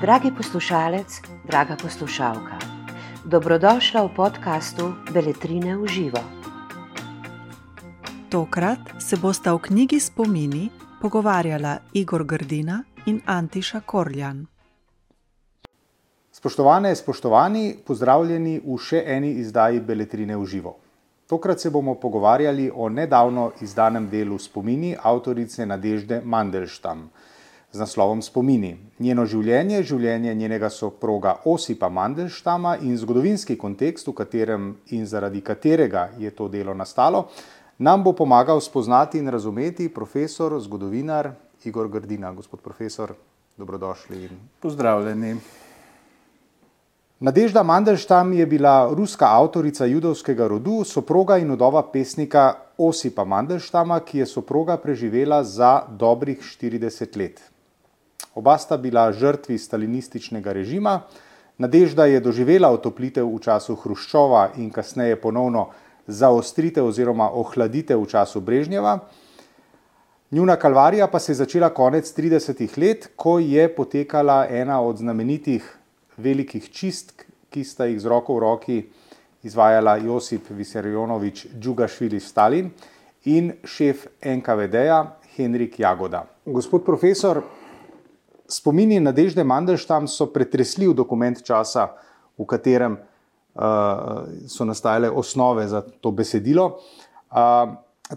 Dragi poslušalec, draga poslušalka, dobrodošla v podkastu Beletrine v živo. Tokrat se bosta v knjigi Spomini pogovarjala Igor Grdina in Antiša Korljan. Spoštovane, spoštovani, pozdravljeni v še eni izdaji Beletrine v živo. Tokrat se bomo pogovarjali o nedavno izdanem delu Spomini avtorice Nadežde Mandelštam z naslovom Spomini. Njeno življenje, življenje njenega soproga Osipa Mandelštama in zgodovinski kontekst, v katerem in zaradi katerega je to delo nastalo, nam bo pomagal spoznati in razumeti profesor, zgodovinar Igor Grdina. Gospod profesor, dobrodošli. Pozdravljeni. Nadežda Mandelštam je bila ruska avtorica judovskega rodu, soproga in udova pesnika Osipa Mandelštama, ki je soproga preživela za dobrih 40 let. Oba sta bila žrtvi stalinističnega režima. Nadežda je doživela otoplitev v času Hruščova in kasneje ponovno zaostritev oziroma ohladitev v času Brežnjeva. Njuna kalvarija pa se je začela konec 30-ih let, ko je potekala ena od znamenitih velikih čistk, ki sta jih z roko v roki izvajala Josip Visarjonovič Džugašvili Stalin in šef NKVD-ja Henrik Jagoda. Gospod profesor, spomini Nadežde Mandelštam so pretresljiv dokument časa, v katerem so nastajale osnove za to besedilo.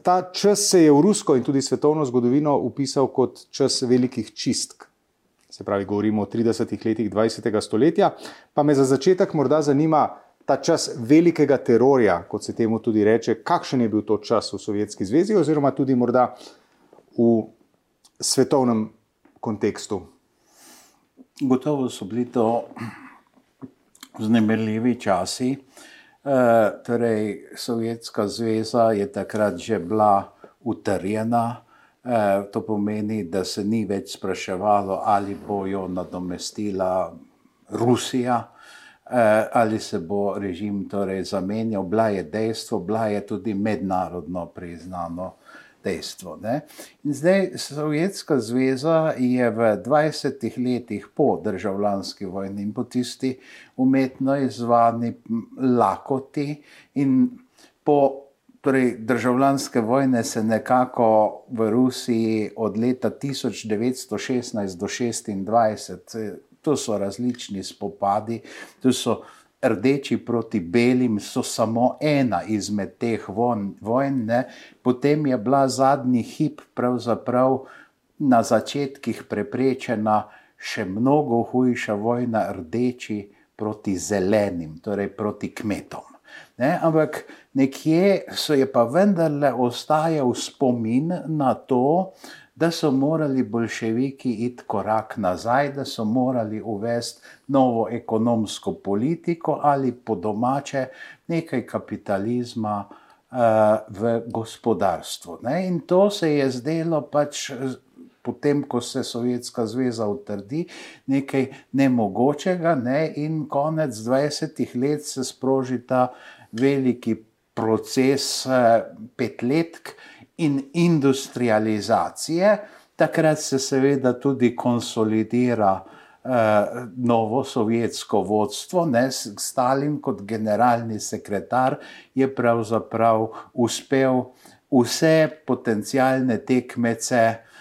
Ta čas se je v rusko in tudi svetovno zgodovino upisal kot čas velikih čistk. Se pravi, govorimo o 30 letih 20. stoletja. Pa me za začetek morda zanima ta čas velikega terorja, kot se temu tudi reče, kakšen je bil to čas v Sovjetski zvezi, oziroma tudi morda v svetovnem kontekstu. Gotovo so bili to vznemirljivi časi. E, torej, Sovjetska zveza je takrat že bila utrjena. E, to pomeni, da se ni več spraševalo, ali bo jo nadomestila Rusija. Ali se bo režim torej zamenjal, bila je dejstvo, bila je tudi mednarodno priznano dejstvo. Ne? In zdaj Sovjetska zveza je v 20 letih po državljanski vojni in po tisti umetno izvani lakoti in po torej, državljanske vojne se nekako v Rusiji od leta 1916 do 1926, to so različni spopadi, to so rdeči proti belim so samo ena izmed teh vojn, ne? potem je bila zadnji hip pravzaprav na začetkih preprečena še mnogo hujša vojna rdeči proti zelenim, torej proti kmetom. Ne? Ampak nekje so je pa vendarle ostajal spomin na to, da so morali bolševiki iti korak nazaj, da so morali uvesti novo ekonomsko politiko ali po domače nekaj kapitalizma uh, v gospodarstvu. Ne? In to se je zdelo pač. Potem, ko se Sovjetska zveza utrdi, nekaj nemogočega, ne? in konec 20 let se sproži ta veliki proces eh, petletk, in industrializacije, takrat se seveda tudi konsolidira uh, novo sovjetsko vodstvo. Ne? Stalin kot generalni sekretar je pravzaprav uspel vse potencijalne tekmece uh,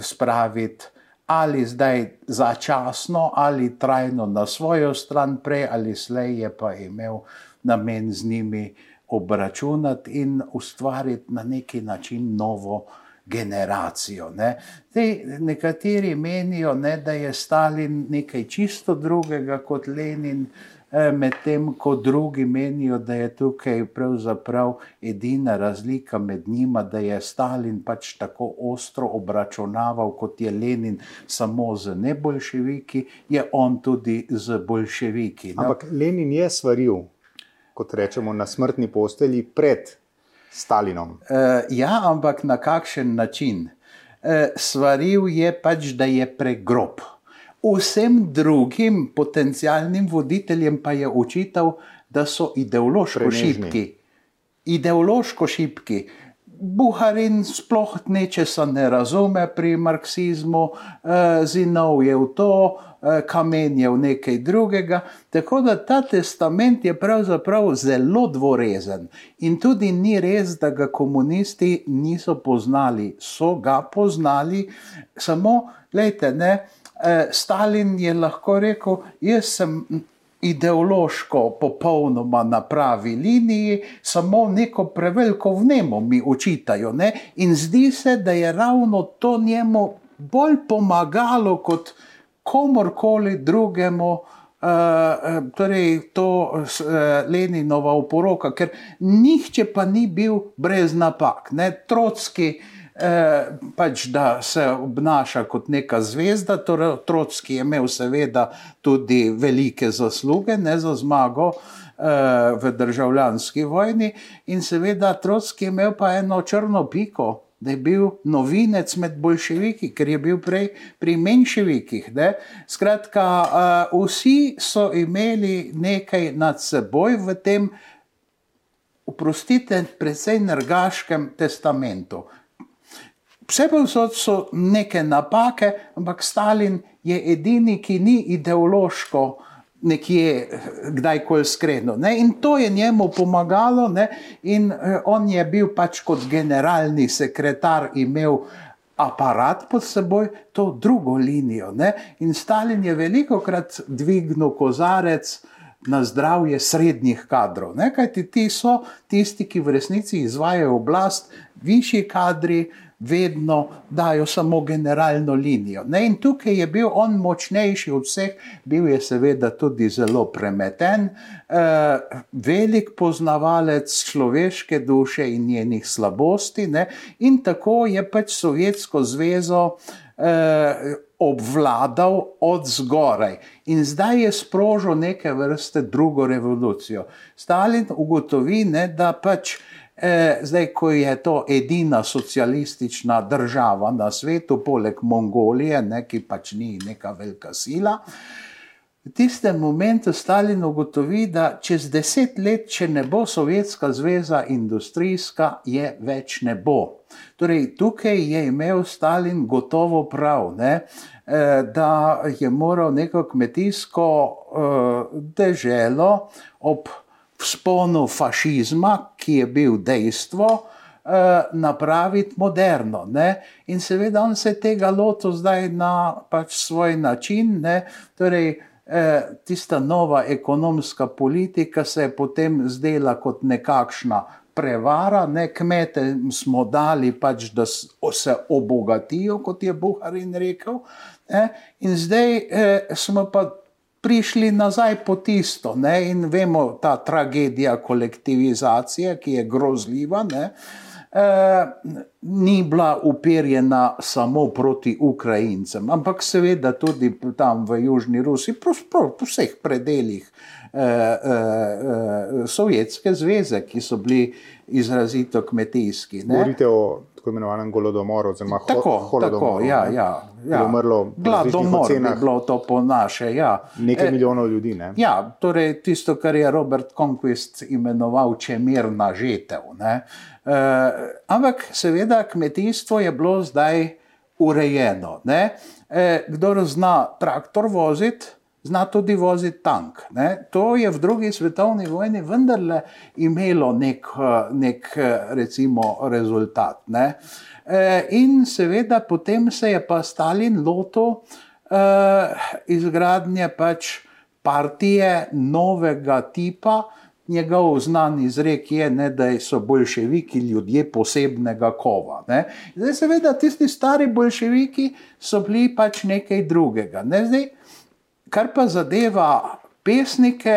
spraviti. Ali zdaj začasno ali trajno na svojo stran, prej ali slej je pa imel namen z njimi obračunati in ustvariti na neki način novo generacijo. Ne. Te, nekateri menijo, ne, da je Stalin nekaj čisto drugega kot Lenin. Eh, medtem ko drugi menijo, da je tukaj pravzaprav edina razlika med njima, da je Stalin pač tako ostro obračunaval kot je Lenin, samo z nebolševiki, je on tudi z bolševiki. No? Ampak Lenin je svaril, kot rečemo, na smrtni postelji pred Stalinom. Uh, ja, ampak na kakšen način? Uh, svaril je pač, da je pregrob. Vsem drugim potencijalnim voditeljem pa je očital, da so ideološko šipki. Ideološko šipki. Buharin sploh nečesa ne razume pri marksizmu, eh, Zinov je v to, eh, kamen je v nekaj drugega. Tako da ta testament je pravzaprav zelo dvorezen. In tudi ni res, da ga komunisti niso poznali. So ga poznali, samo, gledajte, ne. Stalin je lahko rekel, jaz sem ideološko popolnoma na pravi liniji, samo neko preveliko vnemo mi učitajo. Ne? In zdi se, da je ravno to njemu bolj pomagalo kot komorkoli drugemu. Uh, torej, to uh, Leninova oporoka, ker nihče pa ni bil brez napak. Ne? Trotski uh, Eh, pač da se obnaša kot neka zvezda. Torej, Trotski je imel seveda tudi velike zasluge ne, za zmago eh, v državljanski vojni, in seveda Trotski je imel pa eno črno piko. Da je bil novinec med bolševiki, ker je bil prej pri menševikih. Ne? Skratka, uh, vsi so imeli nekaj nad seboj v tem, oprostite, precej nergaškem testamentu. Vse povsod so neke napake, ampak Stalin je edini, ki ni ideološko nekje kdajkoli skrenil. In to je njemu pomagalo, ne? in eh, on je bil pač kot generalni sekretar imel. Aparat pod seboj, to drugo linijo. Ne? In Stalin je veliko krat dvignil kozarec na zdravje srednjih kadrov. Ne? Kaj ti so tisti, ki v resnici izvajajo oblast, višji kadri, vedno dajo samo generalno linijo. Ne? In tukaj je bil on močnejši od vseh, bil je seveda tudi zelo premeten, eh, velik poznavalec človeške duše in njenih slabosti. Ne? In tako je pač Sovjetsko zvezo. Eh, Obvladal od zgoraj in zdaj je sprožil neke vrste drugo revolucijo. Stalin ugotovi, ne, da pač zdaj, ko je to edina socialistična država na svetu, poleg Mongolije, ne, ki pač ni neka velika sila, v tistem momentu Stalin ugotovi, da čez deset let, če ne bo Sovjetska zveza industrijska, je več ne bo. Torej, tukaj je imel Stalin gotovo prav, ne, e, da je moral neko kmetijsko uh, deželo ob vzponu fašizma, ki je bil dejstvo, eh, napraviti moderno. Ne? In seveda on se tega lotil zdaj na pač svoj način. Ne? Torej, eh, tista nova ekonomska politika se je potem zdela kot nekakšna. Prevara, ne kmete smo dali, pač, da se obogatijo, kot je Buharin rekel. Ne? In zdaj eh, smo pa prišli nazaj po tisto. Ne? In vemo, ta tragedija kolektivizacije, ki je grozljiva, ne? E, ni bila uperjena samo proti Ukrajincem, ampak seveda tudi tam v Južni Rusiji, po vseh predeljih e, e, Sovjetske zveze, ki so bili izrazito kmetijski. Ne? Govorite o tako imenovanem golodomoru, oziroma holodomoru. Tako, ja, ja, ja. Umrlo gladomor, je bilo to po naše. Ja. Nekaj e, milijonov ljudi. Ne? Ja, torej tisto, kar je Robert Conquest imenoval čemirna žetev. E, ampak seveda kmetijstvo je bilo zdaj urejeno. E, kdo zna traktor voziti? Zna tudi voziti tank. Ne? To je v drugi svetovni vojni vendarle imelo nek, nek recimo, rezultat. Ne? E, in seveda potem se je pa Stalin lotil uh, izgradnje pač partije novega tipa. Njegov znani izrek je, ne, da so bolševiki ljudje posebnega kova. Ne. Zdaj, seveda, tisti stari bolševiki so bili pač nekaj drugega. Ne. Zdaj, Kar pa zadeva pesnike,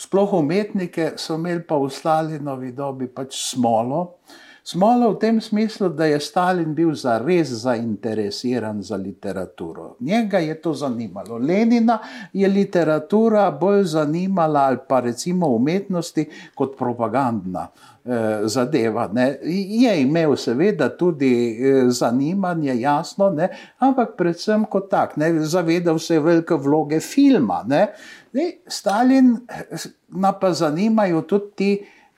sploh umetnike, so imeli pa v Stalinovi dobi pač smolo. Smolo v tem smislu, da je Stalin bil zares zainteresiran za literaturo. Njega je to zanimalo. Lenina je literatura bolj zanimala ali pa recimo umetnosti kot propagandna. Eh, zadeva. Ne. Je imel seveda tudi eh, zanimanje, jasno, ne, ampak predvsem kot tak, ne, zavedal se velike vloge filma. Ne. Ne, Stalin eh, pa zanimajo tudi ti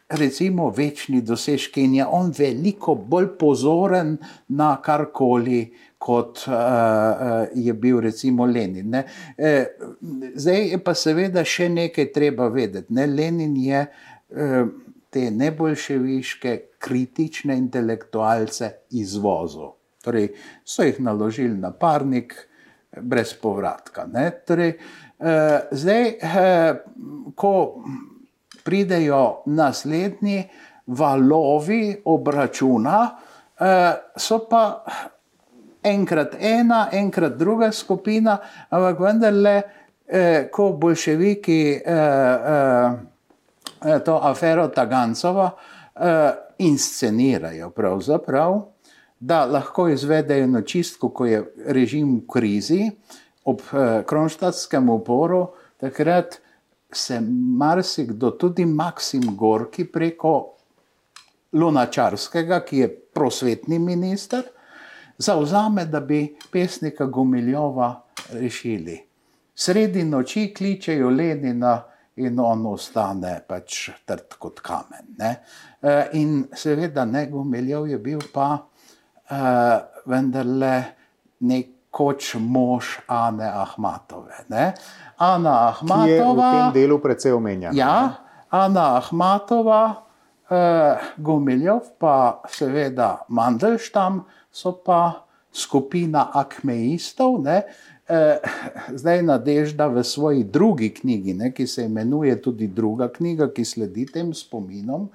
recimo večni dosežki in je on veliko bolj pozoren na karkoli, kot uh, uh, je bil recimo Lenin. E, zdaj je pa seveda še nekaj treba vedeti. Ne. Lenin je uh, te nebolševiške kritične intelektualce izvozil. Torej, so jih naložili na parnik brez povratka. Torej, uh, zdaj, uh, ko pridejo naslednji valovi obračuna, eh, so pa enkrat ena, enkrat druga skupina, ampak vendarle, eh, ko bolševiki eh, to afero Tagancova inscenirajo, pravzaprav, da lahko izvedejo na čistko, ko je režim v krizi, ob kronštatskem uporu, takrat se marsikdo, tudi Maksim Gorki, preko Lunačarskega, ki je prosvetni minister, zauzame, da bi pesnika Gomiljova rešili. Sredi noči kličejo Lenina in on ostane pač trd kot kamen. Ne? E, in seveda ne Gomiljov je bil pa uh, vendarle nekoč mož Ane Ahmatove. Ne? Ana Ahmatova. Je v tem delu precej omenjena. Ja, Ana Ahmatova, eh, Gomiljov, pa seveda Mandelštam, so pa skupina akmeistov. Ne, eh, zdaj nadežda v svoji drugi knjigi, ne, ki se imenuje tudi druga knjiga, ki sledi tem spominom.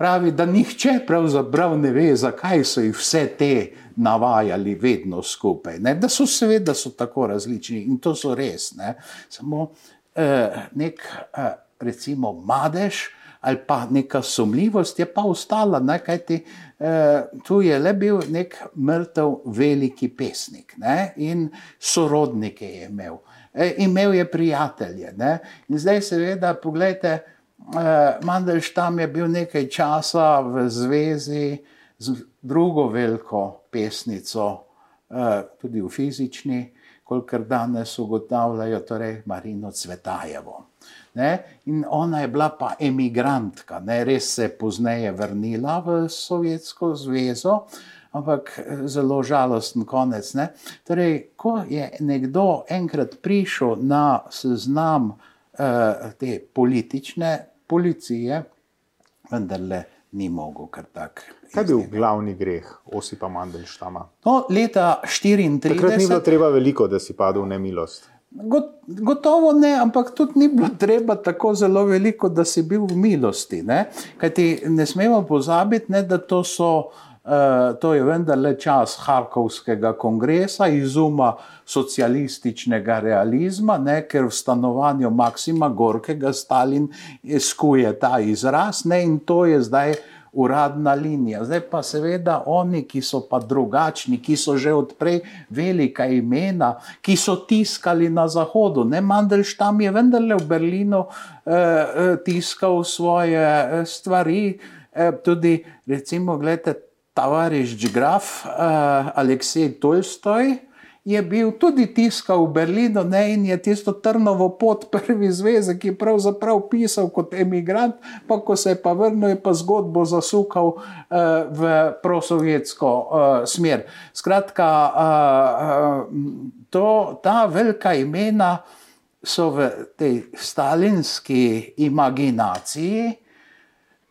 Pravi, da nihče pravzaprav ne ve, zakaj so jih vse te navajali vedno skupaj. Ne? Da so seveda so tako različni in to so res. Ne? Samo eh, nek, eh, recimo, madež ali pa neka sumljivost je pa ostala, ne? kajti eh, tu je le bil nek mrtev veliki pesnik ne? in sorodnike je imel. E, imel je prijatelje. Ne? In zdaj, seveda, pogledajte, eh, Mandelštam je bil nekaj časa v zvezi z drugo veliko pesnico, eh, tudi v fizični, kolikor danes ugotavljajo, torej Marino Cvetajevo. Ne? In ona je bila pa emigrantka, ne? res se je pozneje vrnila v Sovjetsko zvezo, ampak eh, zelo žalosten konec. Ne? Torej, ko je nekdo enkrat prišel na seznam uh, te politične policije, vendarle ni mogel kar tak. Kaj je bil glavni greh Osipa Mandelštama? No, leta 1934. Takrat ni bilo treba veliko, da si padel v nemilost. Gotovo ne, ampak tudi ni bilo treba tako zelo veliko, da si bil v milosti. Ne? Kajti ne smemo pozabiti, ne, da to so. Uh, to je vendarle čas Harkovskega kongresa, izuma socialističnega realizma, ne, ker v stanovanju Maksima Gorkega Stalin skuje ta izraz ne, in to je zdaj uradna linija. Zdaj pa seveda oni, ki so pa drugačni, ki so že odprej velika imena, ki so tiskali na zahodu. Ne Mandelštam je vendarle v Berlinu eh, eh tiskal svoje eh, stvari, eh, tudi recimo, gledajte, tovariš Graf eh, Aleksej Tolstoj je bil tudi tiskal v Berlinu ne, in je tisto trnovo pot prvi zvezek, ki je pravzaprav pisal kot emigrant, pa ko se je pa vrnil, je pa zgodbo zasukal uh, v prosovjetsko uh, smer. Skratka, uh, to, ta velika imena so v tej stalinski imaginaciji.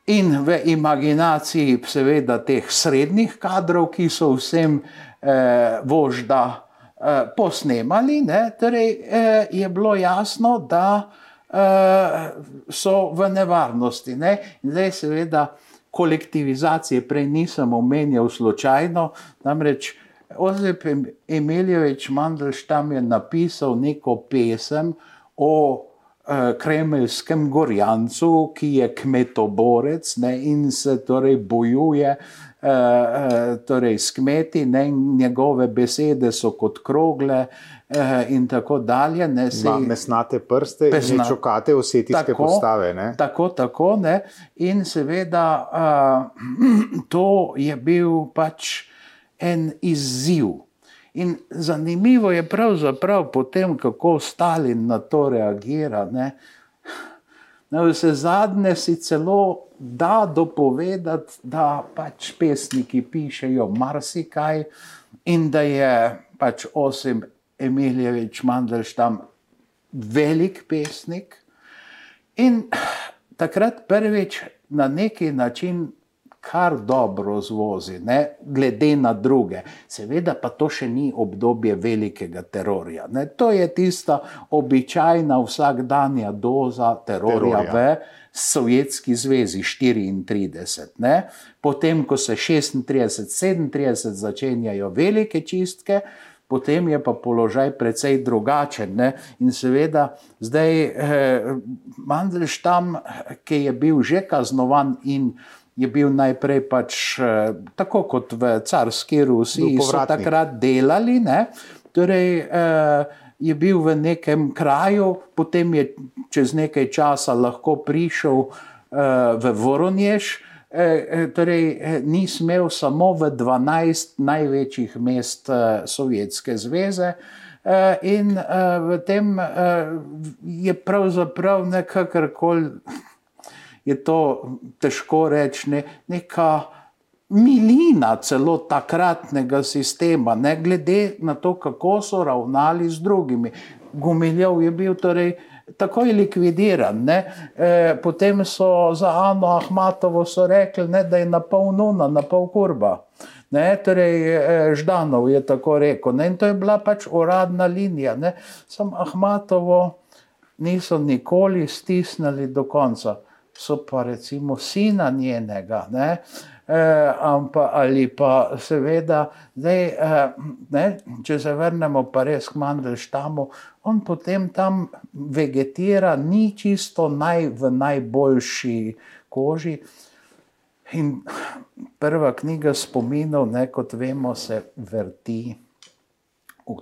In v imaginaciji, seveda, teh srednjih kadrov, ki so vsem eh, vožda Eh, posnemali, ne, torej, eh, je bilo jasno, da eh, so v nevarnosti. Ne. Zdaj, seveda, kolektivizacije prej nisem omenjal slučajno, namreč Ozep Emiljevič Mandelštam je napisal neko pesem o kremeljskem gorjancu, ki je kmetoborec ne, in se torej bojuje Eh, eh, torej s kmeti, ne, njegove besede so kot krogle. In tako dalje. Ne, se, mesnate prste, pesna, čokate, vse te postave. Ne? Tako, tako. Ne. In seveda, uh, to je bil pač en izziv. In zanimivo je pravzaprav potem, kako Stalin na to reagira. Ne. Na vse zadnje si celo da dopovedati, da pač pesniki pišejo marsikaj in da je pač Osim Emiljevič Mandelštam velik pesnik. In takrat prvič na neki način kar dobro zvozi, ne? glede na druge. Seveda pa to še ni obdobje velikega terorja. Ne? To je tista običajna vsakdanja doza terorja, terorja. v Sovjetski zvezi 34. Ne? Potem, ko se 36-37 začenjajo velike čistke, potem je pa položaj precej drugačen. Ne? In seveda, zdaj eh, Mandelštam, ki je bil že kaznovan in je bil najprej pač eh, tako kot v carski Rusiji, so takrat delali. Ne? Torej, eh, je bil v nekem kraju, potem je čez nekaj časa lahko prišel eh, v Voronjež. Torej, ni smel samo v 12 največjih mest Sovjetske zveze, in v tem je pravzaprav nekakor je to težko reči, ne, neka milina celo takratnega sistema, ne glede na to, kako so ravnali z drugimi. Gumiljev je bil torej takoj likvidiran. E, potem so za Ano Ahmatovo rekli, ne, da je na pol nuna, na pol kurba. Ne, torej, e, Ždanov je tako rekel. Ne, in to je bila pač uradna linija. Sam Ahmatovo niso nikoli stisnili do konca so pa recimo sina njenega, ne, eh, ampa, ali pa seveda, zdaj, eh, ne, če se vrnemo pa res k Mandelštamu, on potem tam vegetira, ni čisto naj, v najboljši koži. In prva knjiga spominov, ne, kot vemo, se vrti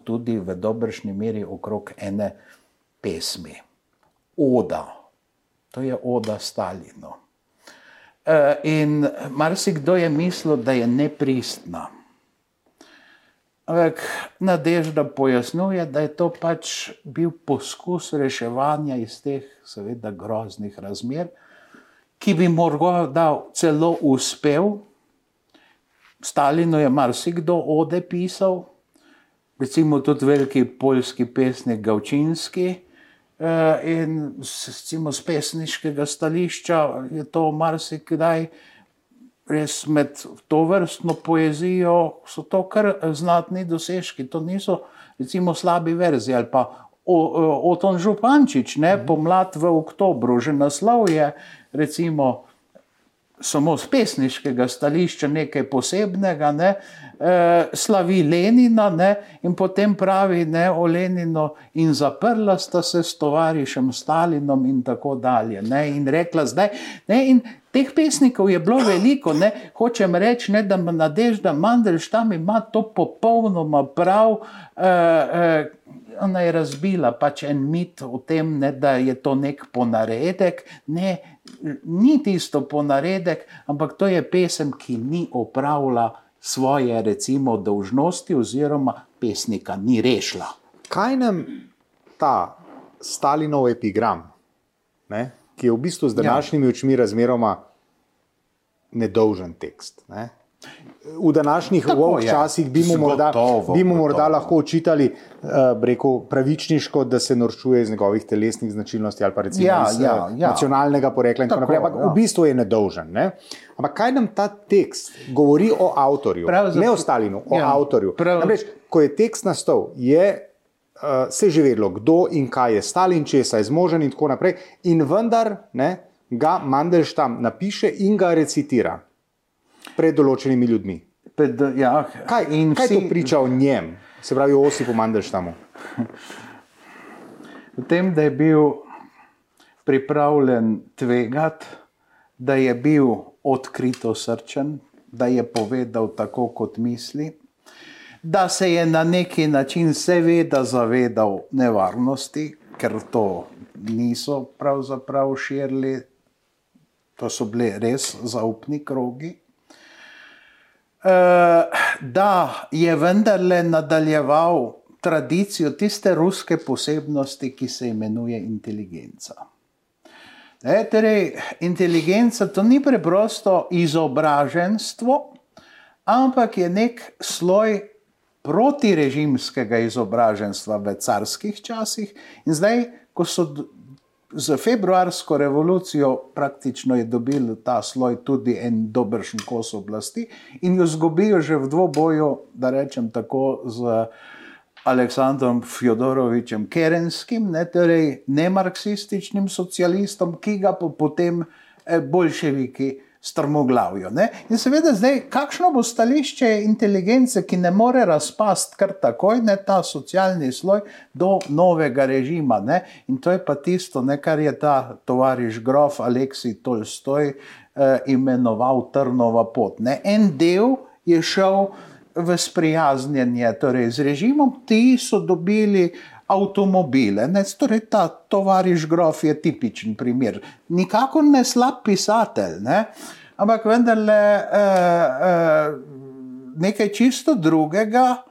tudi v dobršni meri okrog ene pesmi, Oda to je oda Stalinu. E, in marsikdo je mislil, da je nepristna. Ampak Nadežda pojasnjuje, da je to pač bil poskus reševanja iz teh, seveda, groznih razmer, ki bi morda celo uspel. Stalinu je marsikdo ode pisal, recimo tudi veliki poljski pesnik Gavčinski. Eh, in recimo z pesniškega stališča je to marsikdaj res med to vrstno poezijo, so to kar znatni dosežki. To niso recimo slabi verziji ali pa Oton Župančič, ne, mhm. pomlad v oktobru, že naslov je recimo samo z pesniškega stališča nekaj posebnega, ne, eh, slavi Lenina ne, in potem pravi ne, o Leninu in zaprla sta se s tovarišem Stalinom in tako dalje. Ne, in rekla zdaj, ne, in teh pesnikov je bilo veliko, ne, hočem reči, ne, da Nadežda Mandelštam ima to popolnoma prav, eh, eh, ona je razbila pač en mit o tem, ne, da je to nek ponaredek. Ne, ni tisto ponaredek, ampak to je pesem, ki ni opravila svoje, recimo, dolžnosti, oziroma pesnika ni rešila. Kaj nam ta Stalinov epigram, ne, ki je v bistvu z ja. današnjimi ja. očmi razmeroma nedolžen tekst? Ne? V današnjih časih bi mu morda, bi mu morda lahko očitali, uh, rekel, pravičniško, da se norčuje iz njegovih telesnih značilnosti ali pa recimo ja, iz ja, ja. nacionalnega porekla in tako naprej. Ampak ja. v bistvu je nedolžen. Ne? Ampak kaj nam ta tekst govori o avtorju? Pravzaprav, ne o Stalinu, o ja, avtorju. Namreč, ko je tekst nastal, je. Uh, se že vedelo, kdo in kaj je Stalin, če je zmožen, in tako naprej. In vendar ne, ga Mandelštam napiše in ga recitira pred določenimi ljudmi. Pred, ja, kaj in kaj vsi... to priča o njem, se pravi, o Osipu Mandelštamu? V tem, da je bil pripravljen tvegati, da je bil odkrito srčen, da je povedal tako, kot misli, da se je na neki način seveda zavedal nevarnosti, ker to niso pravzaprav širili, to so bili res zaupni krogi. Eh, da je vendarle nadaljeval tradicijo tiste ruske posebnosti, ki se imenuje inteligenca. E, torej, inteligenca to ni preprosto izobraženstvo, ampak je nek sloj protirežimskega izobraženstva v carskih časih. In zdaj, ko so z februarsko revolucijo praktično je dobil ta sloj tudi en dobršen kos oblasti in jo zgubijo že v dvoboju, da rečem tako, z Aleksandrom Fjodorovičem Kerenskim, ne, torej nemarksističnim socialistom, ki ga po, potem eh, strmoglavijo. Ne? In seveda, zdaj, kakšno bo stališče inteligence, ki ne more razpasti kar takoj, ne ta socialni sloj, do novega režima. Ne? In to je pa tisto, ne, kar je ta tovariš grof Aleksij Tolstoj eh, imenoval Trnova pot. Ne? En del je šel v sprijaznjenje torej z režimom, ti so dobili avtomobile. Ne, torej, ta tovariš grof je tipičen primer. Nikakor ne slab pisatelj, ne, ampak vendarle eh, eh, nekaj čisto drugega,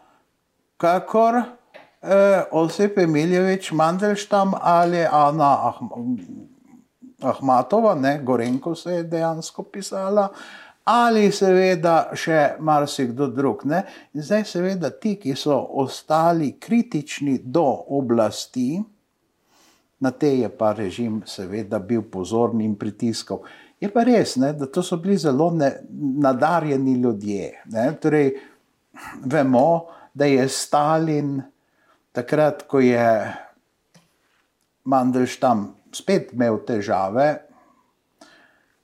kakor eh, Osip Emiljevič, Mandelštam ali Ana Ahmatova, ne, Gorenko se je dejansko pisala. Ali seveda še marsikdo drug. Ne? In zdaj, seveda, ti, ki so ostali kritični do oblasti, na te je pa režim, seveda, bil pozorn in pritiskal. Je pa res, ne, da to so bili zelo ne, nadarjeni ljudje. Ne? Torej, vemo, da je Stalin takrat, ko je Mandelštam spet imel težave,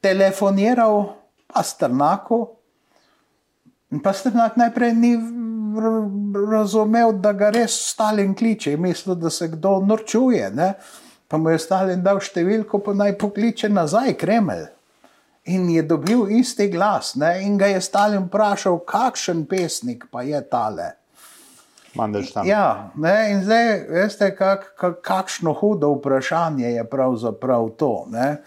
telefoniral Pastrnaku. In Pastrnak najprej ni razumel, da ga res Stalin kliče, mislil, da se kdo norčuje. Ne? Pa mu je Stalin dal številko, pa naj pokliče nazaj Kremelj. In je dobil isti glas. Ne? In ga je Stalin vprašal, kakšen pesnik pa je tale. Ja, ne? in zdaj veste, kak, kak, kakšno hudo vprašanje je pravzaprav to. Ne?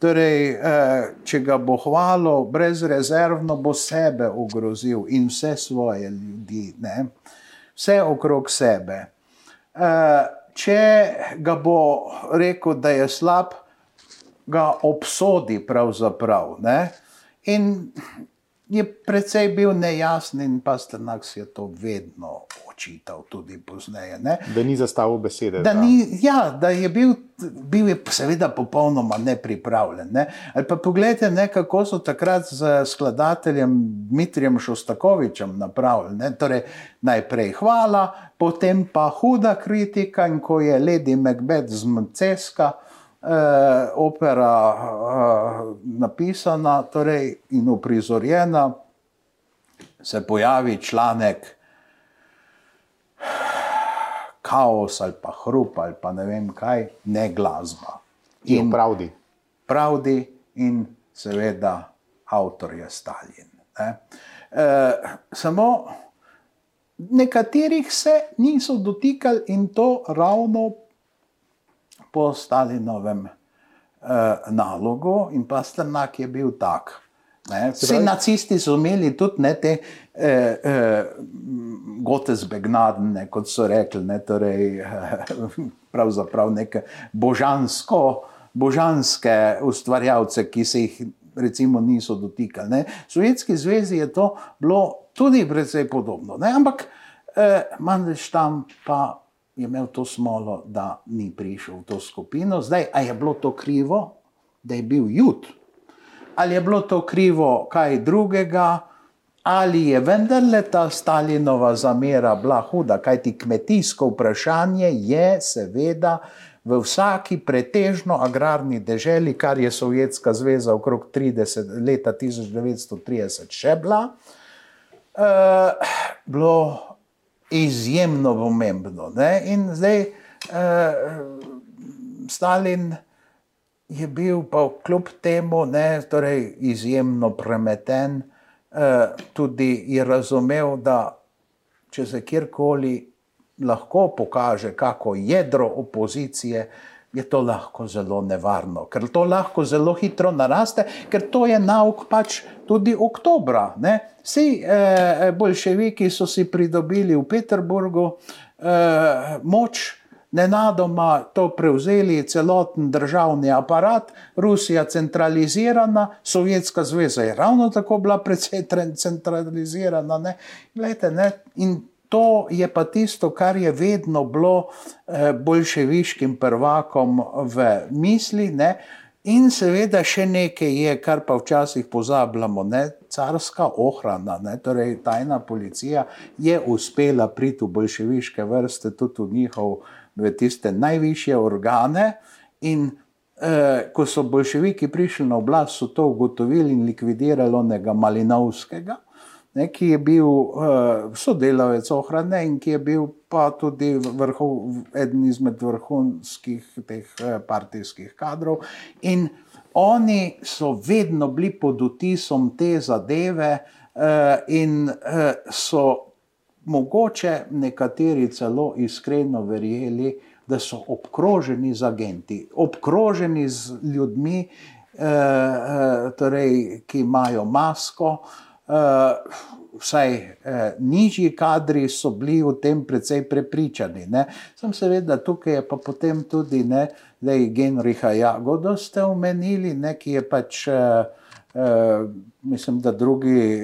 Torej, eh, če ga bo hvalil brezrezervno, bo sebe ogrozil in vse svoje ljudi, ne? vse okrog sebe. Eh, če ga bo rekel, da je slab, ga obsodi pravzaprav. Ne? In je precej bil nejasen, in pa Strnak si je to vedno očital, tudi pozneje. Ne? Da ni zastavil besede. Da, da. Ni, ja, da je bil, bil je seveda popolnoma nepripravljen. Ne? Ali pa pogledajte, ne, kako so takrat z skladateljem Dmitrijem Šostakovičem napravili. Torej, najprej hvala, potem pa huda kritika, in ko je Lady Macbeth z Mceska. Eh, opera eh, napisana torej, in uprizorjena, se pojavi članek kaos ali pa hrup ali pa ne vem kaj, ne glasba. In pravdi. Pravdi in seveda avtor je Stalin. Ne? E, samo nekaterih se niso dotikali in to ravno po Stalinovem uh, nalogu, in pa Strnak je bil tak. Vsi nacisti so imeli tudi ne, te eh, eh, gote zbegnadne, kot so rekli, ne, torej, eh, pravzaprav neke božansko, božanske ustvarjalce, ki se jih recimo niso dotikali. Ne. V Sovjetski zvezi je to bilo tudi precej podobno. Ne, ampak eh, Mandelstam pa je imel to smolo, da ni prišel v to skupino. Zdaj, a je bilo to krivo, da je bil jud, ali je bilo to krivo kaj drugega, ali je vendarle ta Stalinova zamera bila huda, kajti kmetijsko vprašanje je seveda. V vsaki pretežno agrarni deželi, kar je Sovjetska zveza okrog 30, leta 1930 še bila, uh, bilo izjemno pomembno. Ne? In zdaj uh, Stalin je bil pa kljub temu ne, torej izjemno premeten, uh, tudi je razumel, da če se kjerkoli lahko pokaže, kako jedro opozicije. Je to lahko zelo nevarno, ker to lahko zelo hitro naraste, ker to je nauk pač tudi oktobra. Ne? Vsi eh, bolševiki so si pridobili v Peterburgu eh, moč nenadoma to prevzeli celoten državni aparat, Rusija centralizirana, Sovjetska zveza je ravno tako bila precej centralizirana. Ne? Glejte, ne? In to je pa tisto, kar je vedno bilo eh, bolševiškim prvakom v misli. Ne? In seveda še nekaj je, kar pa včasih pozabljamo, ne? carska ohrana, ne? torej tajna policija je uspela priti v bolševiške vrste, tudi v njihov, v tiste najvišje organe. In eh, ko so bolševiki prišli na oblast, so to ugotovili in likvidirali onega Malinovskega ne, ki je bil uh, sodelavec ohrane in ki je bil pa tudi vrhov, eden izmed vrhunskih teh uh, partijskih kadrov. In oni so vedno bili pod utisom te zadeve uh, in uh, so mogoče nekateri celo iskreno verjeli, da so obkroženi z agenti, obkroženi z ljudmi, uh, uh, torej, ki imajo masko. Uh, uh, vsaj uh, nižji kadri so bili v tem precej prepričani. Ne. Sem seveda tukaj pa potem tudi ne, da je Genriha Jagodo ste omenili, ne, ki je pač, uh, uh, mislim, da drugi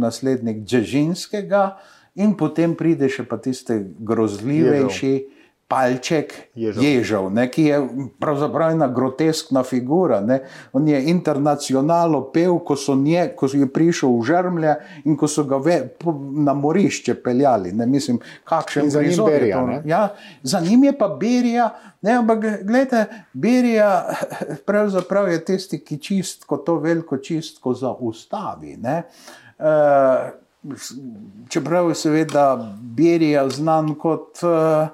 naslednik Džežinskega in potem pride še pa tiste grozljivejši. Jedel palček ježov, ježov ne, ki je pravzaprav ena groteskna figura. Ne. On je internacionalno pel, ko, nje, ko je prišel v žrmlje in ko so ga ve, na morišče peljali. Ne. Mislim, kakšen za njim Berija. Ja, za njim je pa Berija. Ne, ampak, gledajte, Berija pravzaprav je tisti, ki čistko, to veliko čistko zaustavi. Uh, čeprav je seveda Berija znan kot uh,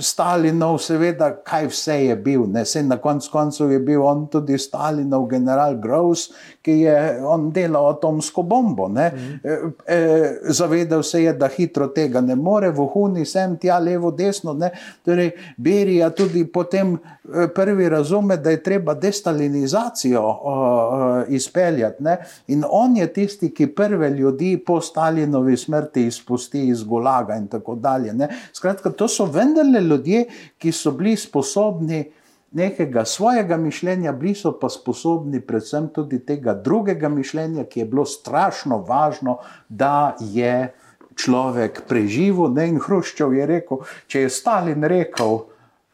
Stalinov, seveda, kaj vse je bil. Ne? Se na koncu koncev je bil on tudi Stalinov general Gross, ki je on delal atomsko bombo. Mm -hmm. e, e, zavedal se je, da hitro tega ne more, vohuni sem tja, levo, desno. Torej, Berija tudi potem e, prvi razume, da je treba destalinizacijo o, izpeljati. Ne? In on je tisti, ki prve ljudi po Stalinovi smrti izpusti iz Gulaga in tako dalje. Ne? Skratka, to so vendarle ljudje, ki so bili sposobni nekega svojega mišljenja, bili so pa sposobni predvsem tudi tega drugega mišljenja, ki je bilo strašno važno, da je človek preživel. Ne? In Hruščov je rekel, če je Stalin rekel,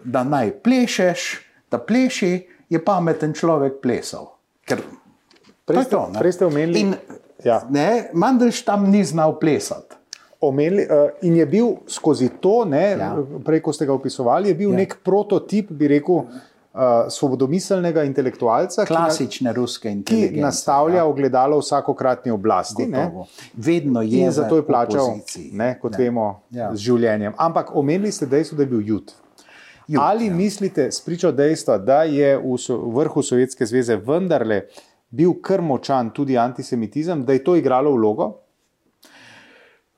da naj plešeš, da pleši, je pameten človek plesal. Ker prej ste, to, prej ste omenili, da ja. Mandrš tam ni znal plesati. Omenili, uh, in je bil skozi to, ne, ja. prej, ko ste ga opisovali, je bil ja. nek prototip, bi rekel, uh, svobodomiselnega intelektualca, klasične ruske inteligence, ki nastavlja ja. ogledalo vsakokratni oblasti. Vedno je in zato je plačal, ne, kot ne. vemo, ja. z življenjem. Ampak omenili ste dejstvo, da je bil jut. Jut, Ali ja. mislite, spričo dejstva, da je v vrhu Sovjetske zveze vendarle bil krmočan tudi antisemitizem, da je to igralo vlogo?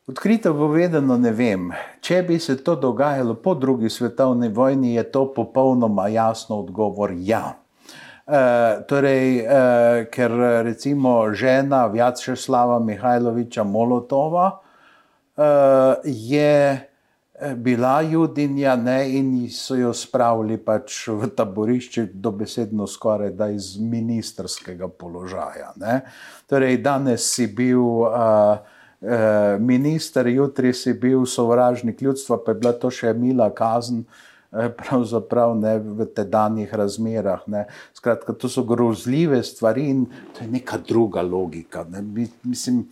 Odkrito povedano, ne vem. Če bi se to dogajalo po drugi svetovni vojni, je to popolnoma jasno odgovor ja. E, torej, e, ker recimo žena Vjačeslava Mihajloviča Molotova e, je bila judinja ne, in so jo spravili pač v taborišče, dobesedno skoraj da iz ministerskega položaja. Ne. Torej, danes si bil. Eh, minister, jutri si bil sovražnik ljudstva, pa je bila to še mila kazen. Eh, pravzaprav ne v tedanjih razmerah. Ne. Skratka, to so grozljive stvari in to je neka druga logika. Ne. Mislim,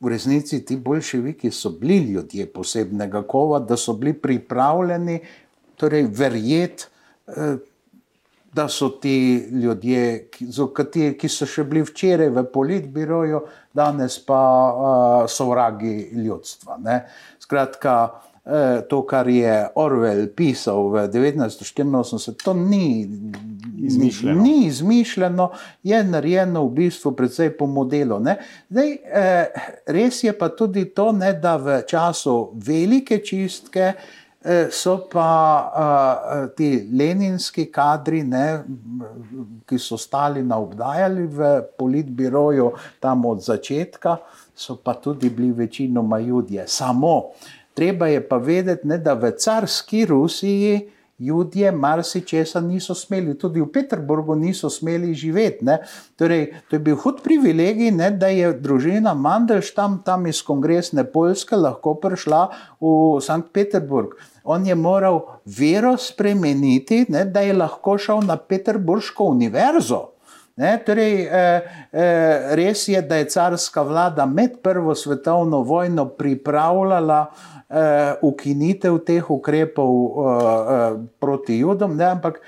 v resnici ti boljševiki so bili ljudje posebnega kova, da so bili pripravljeni torej, verjeti, eh, da so ti ljudje, ki, kateri, ki so še bili včeraj v politbiroju, danes pa uh, so vragi ljudstva. Ne? Skratka, eh, to, kar je Orwell pisal v 1984, to ni izmišljeno. Ni izmišljeno, je narejeno v bistvu predvsej po modelu. Zdaj, eh, res je pa tudi to, ne, da v času velike čistke. Eh, so pa uh, ti leninski kadri, ne, ki so stali na obdajali v politbiroju tam od začetka, so pa tudi bili večinoma ljudje. Samo treba je pa vedeti, ne, da v carski Rusiji ljudje marsičesa niso smeli, tudi v Peterburgu niso smeli živeti. Ne. Torej, to je bil hud privilegij, ne, da je družina Mandelštam tam iz kongresne Poljske lahko prišla v Sankt Peterburg. On je moral vero spremeniti, ne, da je lahko šel na Peterburško univerzo. Ne, torej, eh, eh, res je, da je carska vlada med Prvo svetovno vojno pripravljala uh, ukinitev teh ukrepov uh, uh, proti Judom, ne, ampak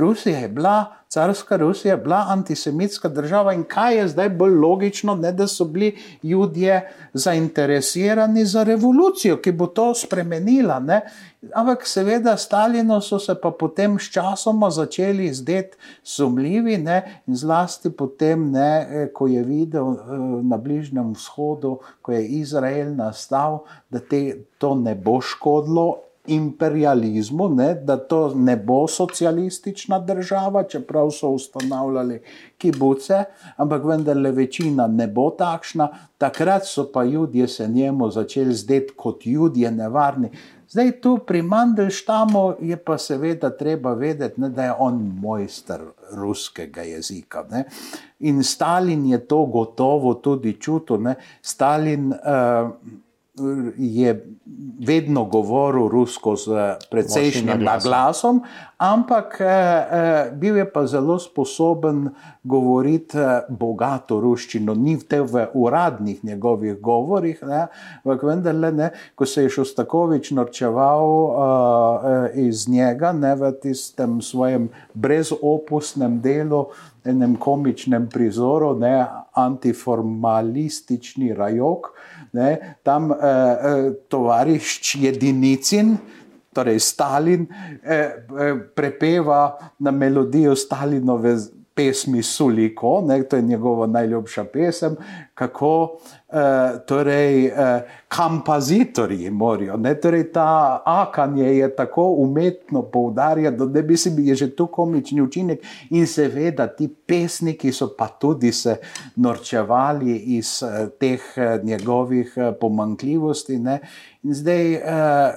Rusija je bila, carska Rusija je bila antisemitska država in kaj je zdaj bolj logično, ne, da so bili ljudje zainteresirani za revolucijo, ki bo to spremenila. Ne. Ampak seveda Stalino so se pa potem s časoma začeli zdeti sumljivi ne, in zlasti potem, ne, ko je videl na Bližnjem vzhodu, ko je Izrael nastal, da te, to ne bo škodilo imperializmu, ne, da to ne bo socialistična država, čeprav so ustanavljali kibuce, ampak vendarle večina ne bo takšna. Takrat so pa ljudje se njemu začeli zdeti kot ljudje nevarni. Zdaj tu pri Mandelštamu je pa seveda treba vedeti, ne, da je on mojster ruskega jezika. Ne. In Stalin je to gotovo tudi čutil. Ne. Stalin uh, je vedno govoril rusko z precejšnjim glasom, ampak eh, eh, bil je pa zelo sposoben govoriti eh, bogato ruščino, ni v teh uradnih njegovih govorih, ampak vendarle, ne, ko se je Šostakovič norčeval uh, iz njega, ne v tistem svojem brezopusnem delu, enem komičnem prizoru, ne, antiformalistični rajok, ne, tam eh, eh, tovarišč Jedinicin, torej Stalin, eh, eh, prepeva na melodijo Stalinove pesmi Suliko, ne, to je njegova najljubša pesem, kako eh, torej, eh, kampazitorji morajo. Ne, torej ta akanje je tako umetno poudarjeno, da bi si bil že tu komični učinek in seveda ti pesniki so pa tudi se norčevali iz eh, teh eh, njegovih eh, pomankljivosti. Ne, In zdaj eh,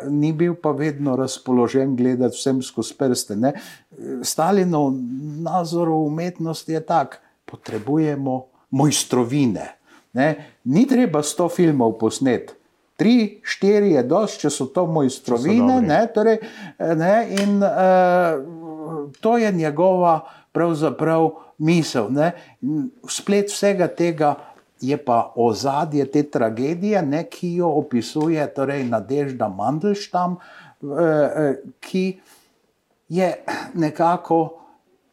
ni bil pa vedno razpoložen gledati vsem skozi prste. Ne. Stalinov nazor v umetnosti je tak, potrebujemo mojstrovine. Ne. Ni treba sto filmov posneti. Tri, štiri je dosti, če so to mojstrovine. Ne, torej, ne, in uh, to je njegova pravzaprav misel. Ne. Splet vsega tega je pa ozadje te tragedije, ne, ki jo opisuje torej Nadežda Mandelštam, uh, uh, ki je nekako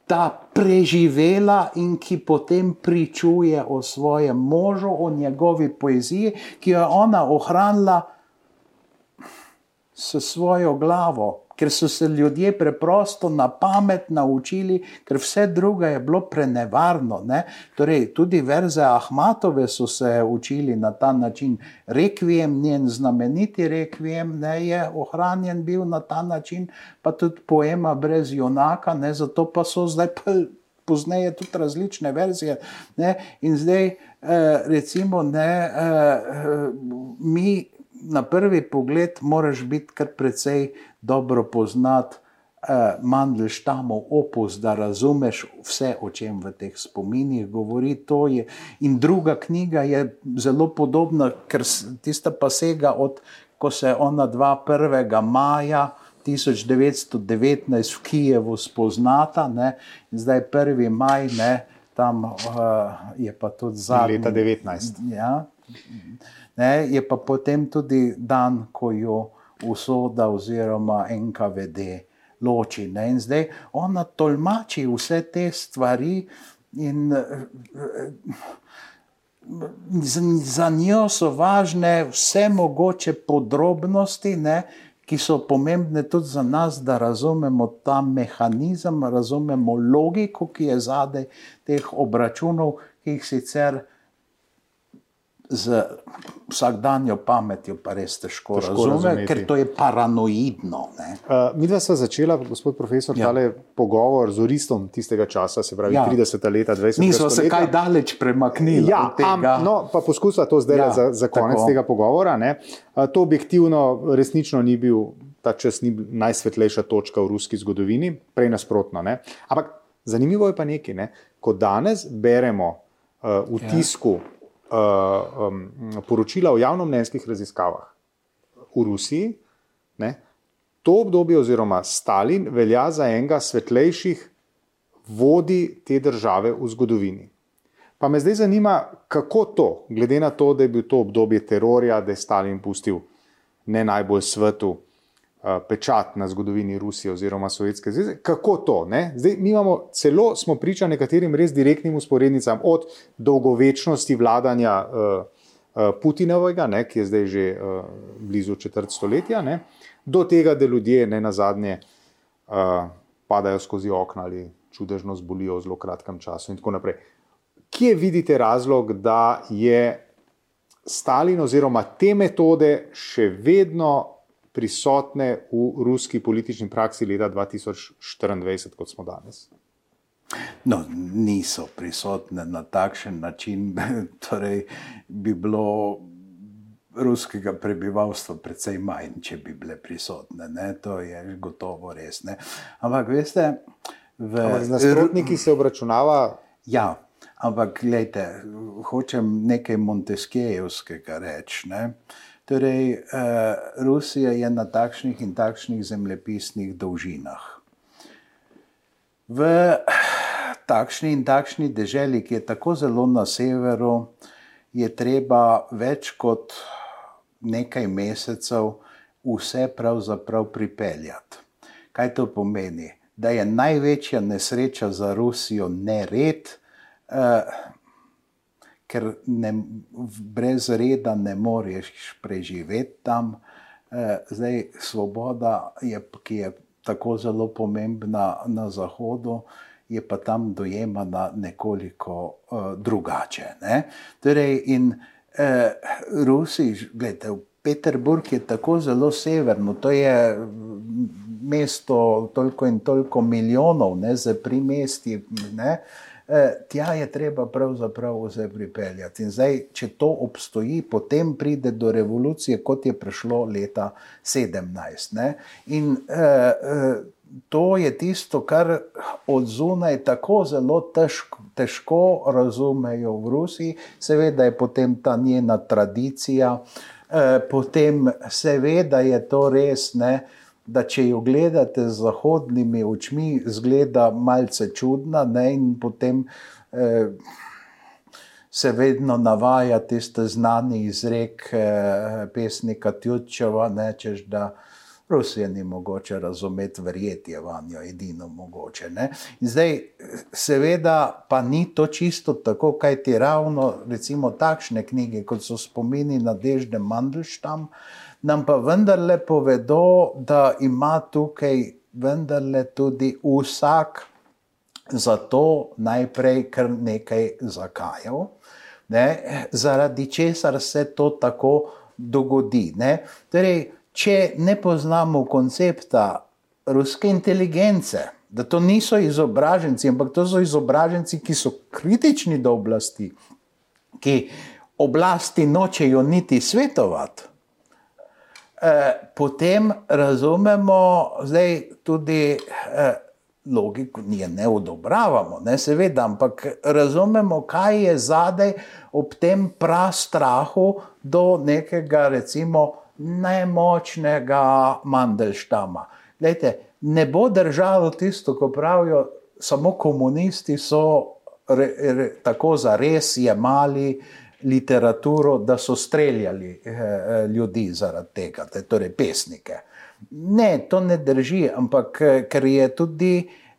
ta preživela in ki potem pričuje o svojem možu, o njegovi poeziji, ki jo je ona ohranila s svojo glavo, ker so se ljudje preprosto na pamet naučili, ker vse drugo je bilo prenevarno. Torej, tudi verze Ahmatove so se učili na ta način. Rekvijem, njen znameniti rekvijem, ne, je ohranjen bil na ta način, pa tudi poema brez junaka, ne, zato pa so zdaj. Pozneje tudi različne verzije. Ne? In zdaj, eh, recimo, ne, eh, mi na prvi pogled, moraš biti kar precej dobro poznati eh, Mandelštamov opus, da razumeš vse, o čem v teh spominih govori. In druga knjiga je zelo podobna, ker tista pa sega od, ko se ona 2. maja. 1919 v Kijevu spoznata, ne, in zdaj je 1. maj, ne, tam uh, je pa tudi zadnji. Leta 19. Ja, ne, je pa potem tudi dan, ko jo usoda oziroma NKVD loči. Ne. In zdaj ona tolmači vse te stvari in za njo so važne vse mogoče podrobnosti, ne, ki so pomembne tudi za nas, da razumemo ta mehanizem, razumemo logiko, ki je zadaj teh obračunov, ki jih sicer z vsakdanjo pametjo pa res težko, Težko razume, razumeti. ker to je paranoidno. Ne? Uh, mi dva sva začela, gospod profesor, Ja. ja. pogovor z Oristom tistega časa, se pravi Ja. ja. 30 leta, 20 Mi smo se kaj daleč premaknili. Ja, am, no, pa poskusiva to zdaj Ja, za, za konec tako. tega pogovora. Ne. A, To objektivno resnično ni bil, ta čas ni najsvetlejša točka v ruski zgodovini, prej nasprotno. Ne. Ampak zanimivo je pa nekaj, ne. ko danes beremo uh, v Ja. tisku uh, um, poročila o javnomnenjskih raziskavah v Rusiji, ne, to obdobje oziroma Stalin velja za enega svetlejših vodi te države v zgodovini. Pa me zdaj zanima, kako to, glede na to, da je bil to obdobje terorja, da je Stalin pustil ne najbolj svetu pečat na zgodovini Rusije oziroma Sovjetske zveze, kako to? Ne? Zdaj, imamo celo, smo priča nekaterim res direktnim usporednicam, od dolgovečnosti vladanja uh, uh, Putinovega, ne, ki je zdaj že uh, blizu četrt stoletja, ne, do tega, da ljudje ne na zadnje uh, padajo skozi okna ali čudežno zbolijo v zelo kratkem času in tako naprej. Kje vidite razlog, da je Stalin oziroma te metode še vedno prisotne v ruski politični praksi leta 2024, kot smo danes? No, niso prisotne na takšen način, torej bi bilo ruskega prebivalstva precej manj, če bi bile prisotne. Ne? To je gotovo res. Ne? Ampak veste, v, Ampak z nasprotniki se obračunava. Ja, ampak gledajte, hočem nekaj Monteskijevskega reči. Ne? Torej, eh, Rusija je na takšnih in takšnih zemljepisnih dolžinah. V takšni in takšni deželi, ki je tako zelo na severu, je treba več kot nekaj mesecev vse pravzaprav pripeljati. Kaj to pomeni? Da je največja nesreča za Rusijo nered, eh, ker ne, brez reda ne moreš preživeti tam. Eh, zdaj, svoboda, je, ki je tako zelo pomembna na Zahodu, je pa tam dojemana nekoliko uh, drugače. Ne? Torej, in uh, Rusi, gledajte, Peterburg je tako zelo severno, to je mesto toliko in toliko milijonov, ne, za primestji. Ne? Eh, Tja je treba pravzaprav vse pripeljati. In zdaj, če to obstoji, potem pride do revolucije, kot je prišlo leta 17. Ne? In eh, eh, to je tisto, kar od zunaj tako zelo težko, težko razumejo v Rusiji, seveda je potem ta njena tradicija, eh, potem seveda je to res. Ne? Da če jo gledate z zahodnimi očmi, zgleda malce čudna, ne? in potem eh, se vedno navaja tiste znani izrek eh, pesnika Tjutčeva, nečeš, da Rusije ni mogoče razumeti, verjeti je vanjo edino mogoče. Ne? In zdaj, seveda, pa ni to čisto tako, kaj ti ravno, recimo, takšne knjige, kot so spomini na Dežde Mandelštam, nam pa vendarle povedo, da ima tukaj vendarle tudi vsak za to najprej kar nekaj zakajal, ne, zaradi česar se to tako dogodi. Ne. Torej, če ne poznamo koncepta ruske inteligence, da to niso izobraženci, ampak to so izobraženci, ki so kritični do oblasti, ki oblasti nočejo niti svetovati. Eh, potem razumemo zdaj tudi eh, logiko, je ne odobravamo, ne seveda, ampak razumemo, kaj je zadaj ob tem prastrahu do nekega, recimo, nemočnega Mandelštama. Lejte, ne bo držalo tisto, ko pravijo, samo komunisti so re, re, tako za res jemali literaturo, da so streljali eh, ljudi zaradi tega, te, torej pesnike. Ne, to ne drži, ampak eh, ker je tudi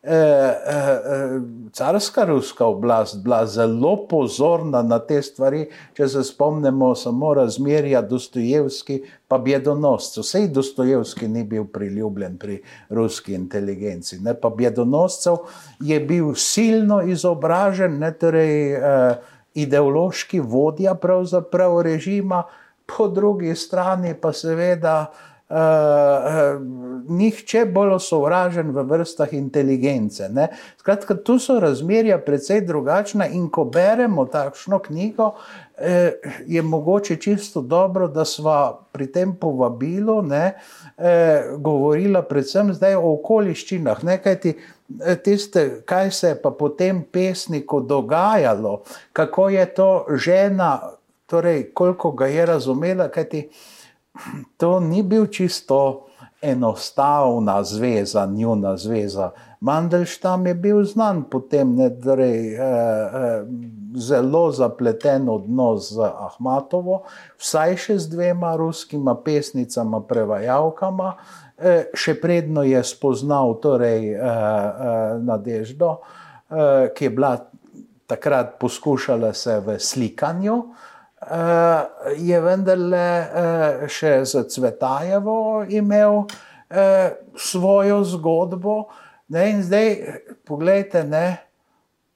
eh, eh, carska ruska oblast bila zelo pozorna na te stvari, če se spomnimo samo razmerja Dostojevski pa Bjedonoscev. Sej Dostojevski ni bil priljubljen pri ruski inteligenci, ne, pa Bjedonoscev je bil silno izobražen, ne, torej, eh, ideološki vodja pravzaprav režima, po drugi strani pa seveda uh, uh, nihče bolj sovražen v vrstah inteligence. Ne? Skratka, tu so razmerja precej drugačna in ko beremo takšno knjigo, eh, je mogoče čisto dobro, da smo pri tem povabilu ne, eh, govorila predvsem zdaj o okoliščinah, ne, kajti eh, tiste, kaj se je pa potem pesniku dogajalo, kako je to žena, torej koliko ga je razumela, kajti to ni bil čisto enostavna zveza, njuna zveza. Mandelštam je bil znan potem, ne, torej, eh, eh, zelo zapleten odnos z Ahmatovo, vsaj še z dvema ruskima pesnicama, prevajalkama, eh, še predno je spoznal torej, eh, eh, Nadeždo, eh, ki je bila takrat poskušala se v slikanju. Uh, je vendarle uh, še za Cvetajevo imel uh, svojo zgodbo. Ne, in zdaj, poglejte, ne,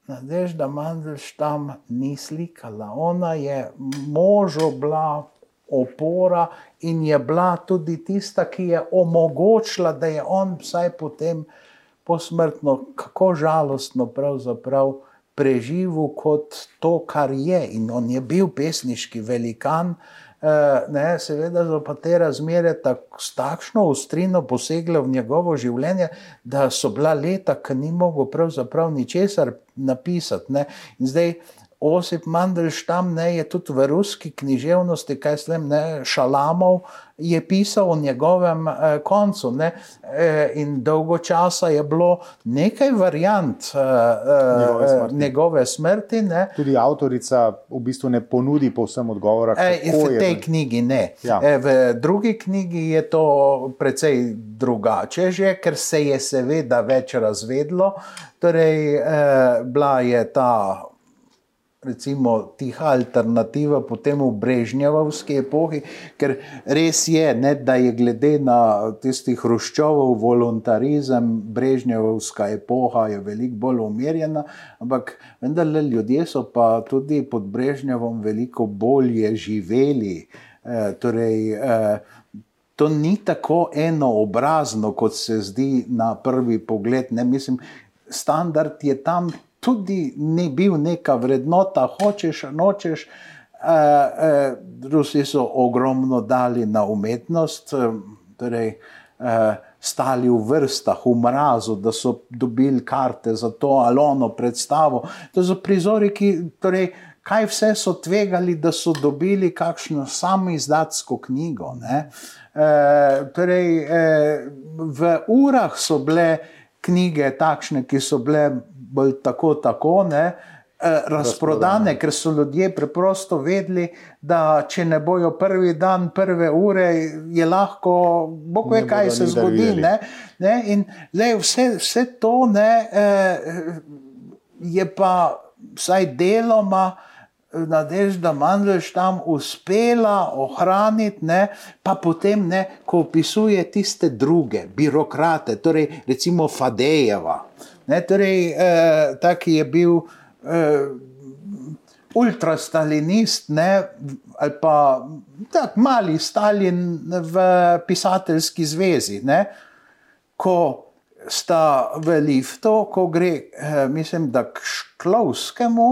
Nadežda Mandelštam ni slikala. Ona je možo bila opora in je bila tudi tista, ki je omogočila, da je on vsaj potem posmrtno, kako žalostno pravzaprav preživel kot to, kar je. In on je bil pesniški velikan, Eh, ne, seveda so pa te razmere tak, s takšno ostrino posegle v njegovo življenje, da so bila leta, ki ni mogel pravzaprav ničesar napisati. Ne. In zdaj Osip Mandelštam ne, je tudi v ruski književnosti, kaj slem, ne, Šalamov je pisal o njegovem eh, koncu. Ne, eh, in dolgo časa je bilo nekaj variant eh, eh njegove smrti. Njegove smrti Tudi avtorica v bistvu ne ponudi povsem odgovora. Eh, v tej je... knjigi ne. Ja. Eh, v drugi knjigi je to precej drugače, že, ker se je seveda več razvedlo. Torej, eh, bila je ta recimo, tiha alternativa potem v Brežnjevski epohi, ker res je, ne, da je glede na tisti hruščovov voluntarizem, Brežnjevska epoha je veliko bolj umirjena, ampak vendarle ljudje so pa tudi pod Brežnjevom veliko bolje živeli. E, torej, e, To ni tako enoobrazno, kot se zdi na prvi pogled. Ne, mislim, standard je tam tudi ni bil neka vrednota, hočeš, nočeš. Uh, uh, Rusi so ogromno dali na umetnost, uh, torej, uh, stali v vrstah, v mrazu, da so dobili karte za to ali ono predstavo. To so prizori, ki, torej, kaj vse so tvegali, da so dobili kakšno samo izdatsko knjigo. Uh, torej, uh, v urah so bile knjige takšne, ki so bile bolj tako, tako ne, eh, razprodane, ker so ljudje preprosto vedeli, da če ne bojo prvi dan, prve ure, je lahko, bog ve, kaj se zgodi. Ne, ne, in zdaj vse, vse to ne, eh, je pa vsaj deloma. Nadežda Mandlž tam uspela ohraniti, ne, pa potem, ne, ko opisuje tiste druge, birokrate, torej recimo Fadejeva, Ne, torej, eh, ta, ki je bil eh, ultrastalinist, ne, ali pa tako mali Stalin v pisateljski zvezi. Ne, ko sta v liftu, ko gre, eh, mislim, da k Šklovskemu,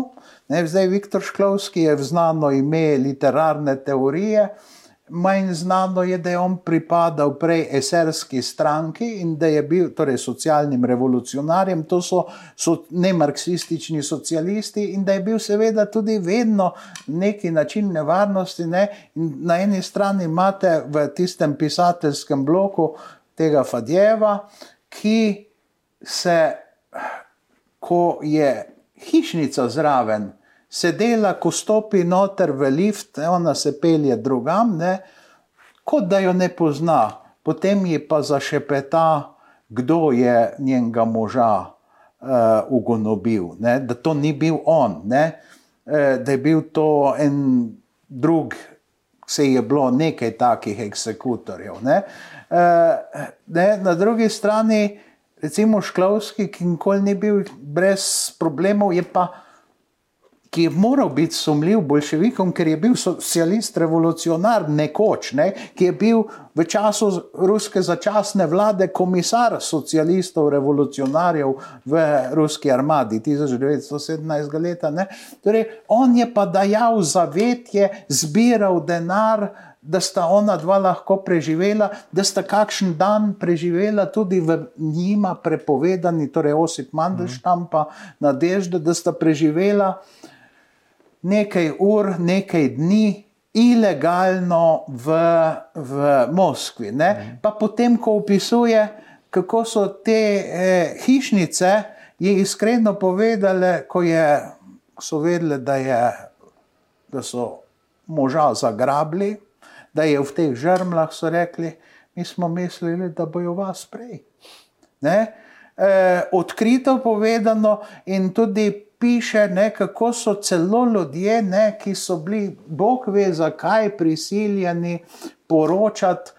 ne, zdaj Viktor Šklovski je znano ime literarne teorije. Manj znano je, da je on pripadal prej eserski stranki in da je bil torej, socialnim revolucionarjem, to so, so ne marksistični socialisti, in da je bil seveda tudi vedno neki način nevarnosti. Ne? Na eni strani imate v tistem pisateljskem bloku tega Fadjeva, ki se, ko je hišnica zraven, sedela, ko stopi noter v lift, ona se pelje drugam, ne, kot da jo ne pozna, potem ji pa zašepeta, kdo je njenega moža uh, ugonobil, ne, da to ni bil on, ne, uh, da je bil to en drug, se je bilo nekaj takih eksekutorjev. Ne. Uh, ne, na drugi strani, recimo Šklovski, ki nikoli ni bil brez problemov, je pa ki je moral biti sumljiv bolševikom, ker je bil socialist, revolucionar nekoč, ne, ki je bil v času ruske začasne vlade komisar socialistov, revolucionarjev v ruski armadi 1917. leta. Ne. Torej, on je pa dajal zavetje, zbiral denar da sta ona dva lahko preživela, da sta kakšen dan preživela tudi v njima prepovedani, torej Osip Mandelštam, pa Nadežda, da sta preživela nekaj ur, nekaj dni. Ilegalno v, v Moskvi. Ne? Pa potem, ko opisuje, kako so te eh, hišnice, je iskreno povedale, ko je, so vedele, da, je, da so moža zagrabili, da je v teh žrmlah, so rekli, mi smo mislili, da bojo vas prej. E, odkrito povedano in tudi piše, ne, kako so celo ljudje, ne, ki so bili, Bog ve, zakaj prisiljeni poročati.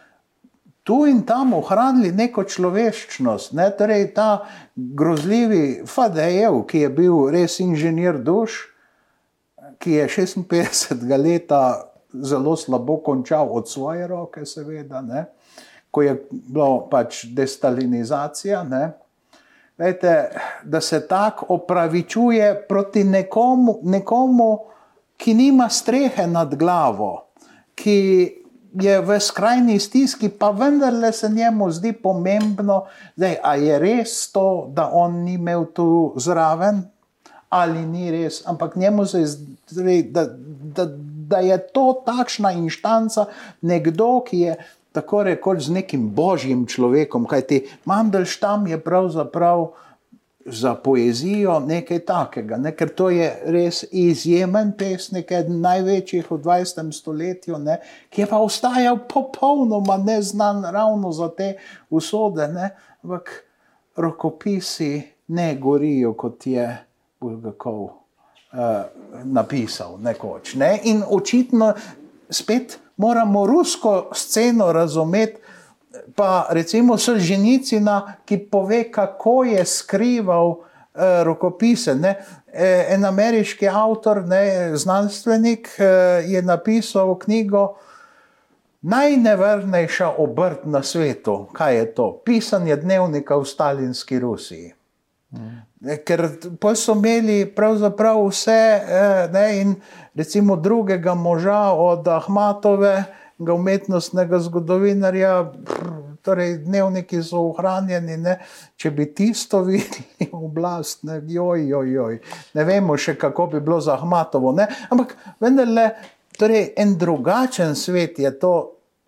Tu in tam ohranili neko človeščnost, ne? torej ta grozljivi Fadejev, ki je bil res inženir duš, ki je 56 let zelo slabo končal od svoje roke, seveda, ne? ko je bila pač destalinizacija. Ne? Vete, da se tako opravičuje proti nekomu, nekomu, ki nima strehe nad glavo, ki je v skrajni stiski, pa vendarle se njemu zdi pomembno, da je res to, da on ni imel tu zraven, ali ni res, ampak njemu se zdi, da, da, da je to takšna inštanca, nekdo, ki je tako rekoč z nekim božjim človekom, kajti Mandelštam je pravzaprav za poezijo nekaj takega, ne? ker to je res izjemen pesnik, eden največjih v 20. stoletju, ne? ki je pa ostajal popolnoma neznan ravno za te usode, ne? ampak rokopisi ne gorijo, kot je Bulgakov. Eh, napisal nekoč. Ne? In očitno spet moramo rusko sceno razumeti. Pa recimo Solženicina, ki pove, kako je skrival eh, rokopise. Ne? Eh, en ameriški avtor, ne, znanstvenik, eh, je napisal knjigo Najnevrnejša obrt na svetu. Kaj je to? Pisanje dnevnika v stalinski Rusiji. Mm. Ker so imeli pravzaprav vse, eh, ne, in recimo drugega moža od Ahmatove, umetnostnega zgodovinarja, torej dnevniki so ohranjeni. Ne, če bi tisto videli, oblast, ne, joj, joj, joj. ne vemo še, kako bi bilo za Ahmatovo. Ne, ampak vendarle, torej, en drugačen svet je to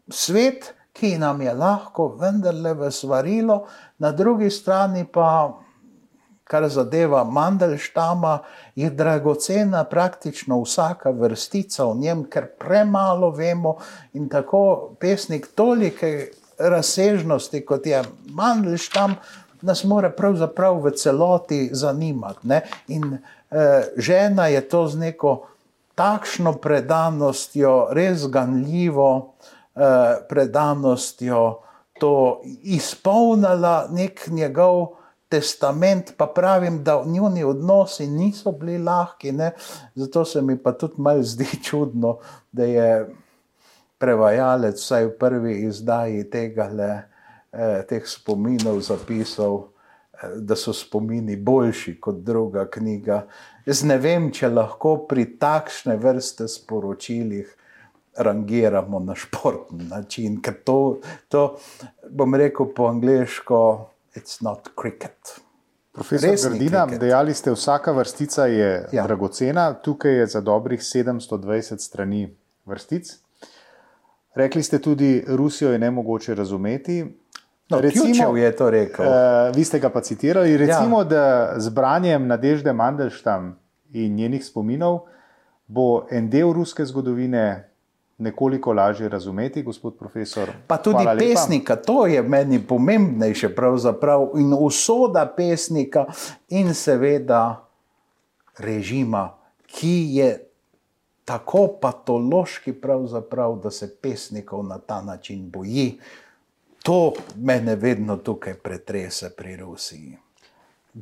svet, ki nam je lahko vendarle v svarilo, na drugi strani pa kar zadeva Mandelštama, je dragocena praktično vsaka vrstica v njem, ker premalo vemo in tako pesnik tolike razsežnosti, kot je Mandelštam, nas mora pravzaprav v celoti zanimati. Ne? In eh, žena je to z neko takšno predanostjo, res ganljivo eh, predanostjo, to izpolnila nek njegov testament, pa pravim, da njuni odnosi niso bili lahki. Ne? Zato se mi pa tudi malo zdi čudno, da je prevajalec vsaj v prvi izdaji tega, le, eh, teh spominov zapisal. Eh, da so spomini boljši kot druga knjiga. Jaz ne vem, če lahko pri takšne vrste sporočilih rangiramo na športni način, ker to, to bom rekel po angliško, it's not cricket. Profesor Gardina, dejali ste, vsaka vrstica je ja. dragocena, tukaj je za dobrih 720 strani vrstic. Rekli ste tudi, Rusijo je ne mogoče razumeti. No, recimo, je to rekel. Uh, vi ste ga pa citirali. Recimo, ja. da z branjem Nadežde Mandelštam in njenih spominov bo en del ruske zgodovine nekoliko lažje razumeti, gospod profesor. Pa tudi pesnika, to je meni pomembnejše, pravzaprav in usoda pesnika, in seveda režima, ki je tako patološki, da se pesnikov na ta način boji. To me vedno tukaj pretrese pri Rusiji.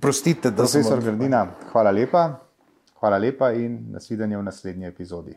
Prostite, da sem. Profesor Grdina, hvala lepa. Hvala lepa in nasvidenje v naslednji epizodi.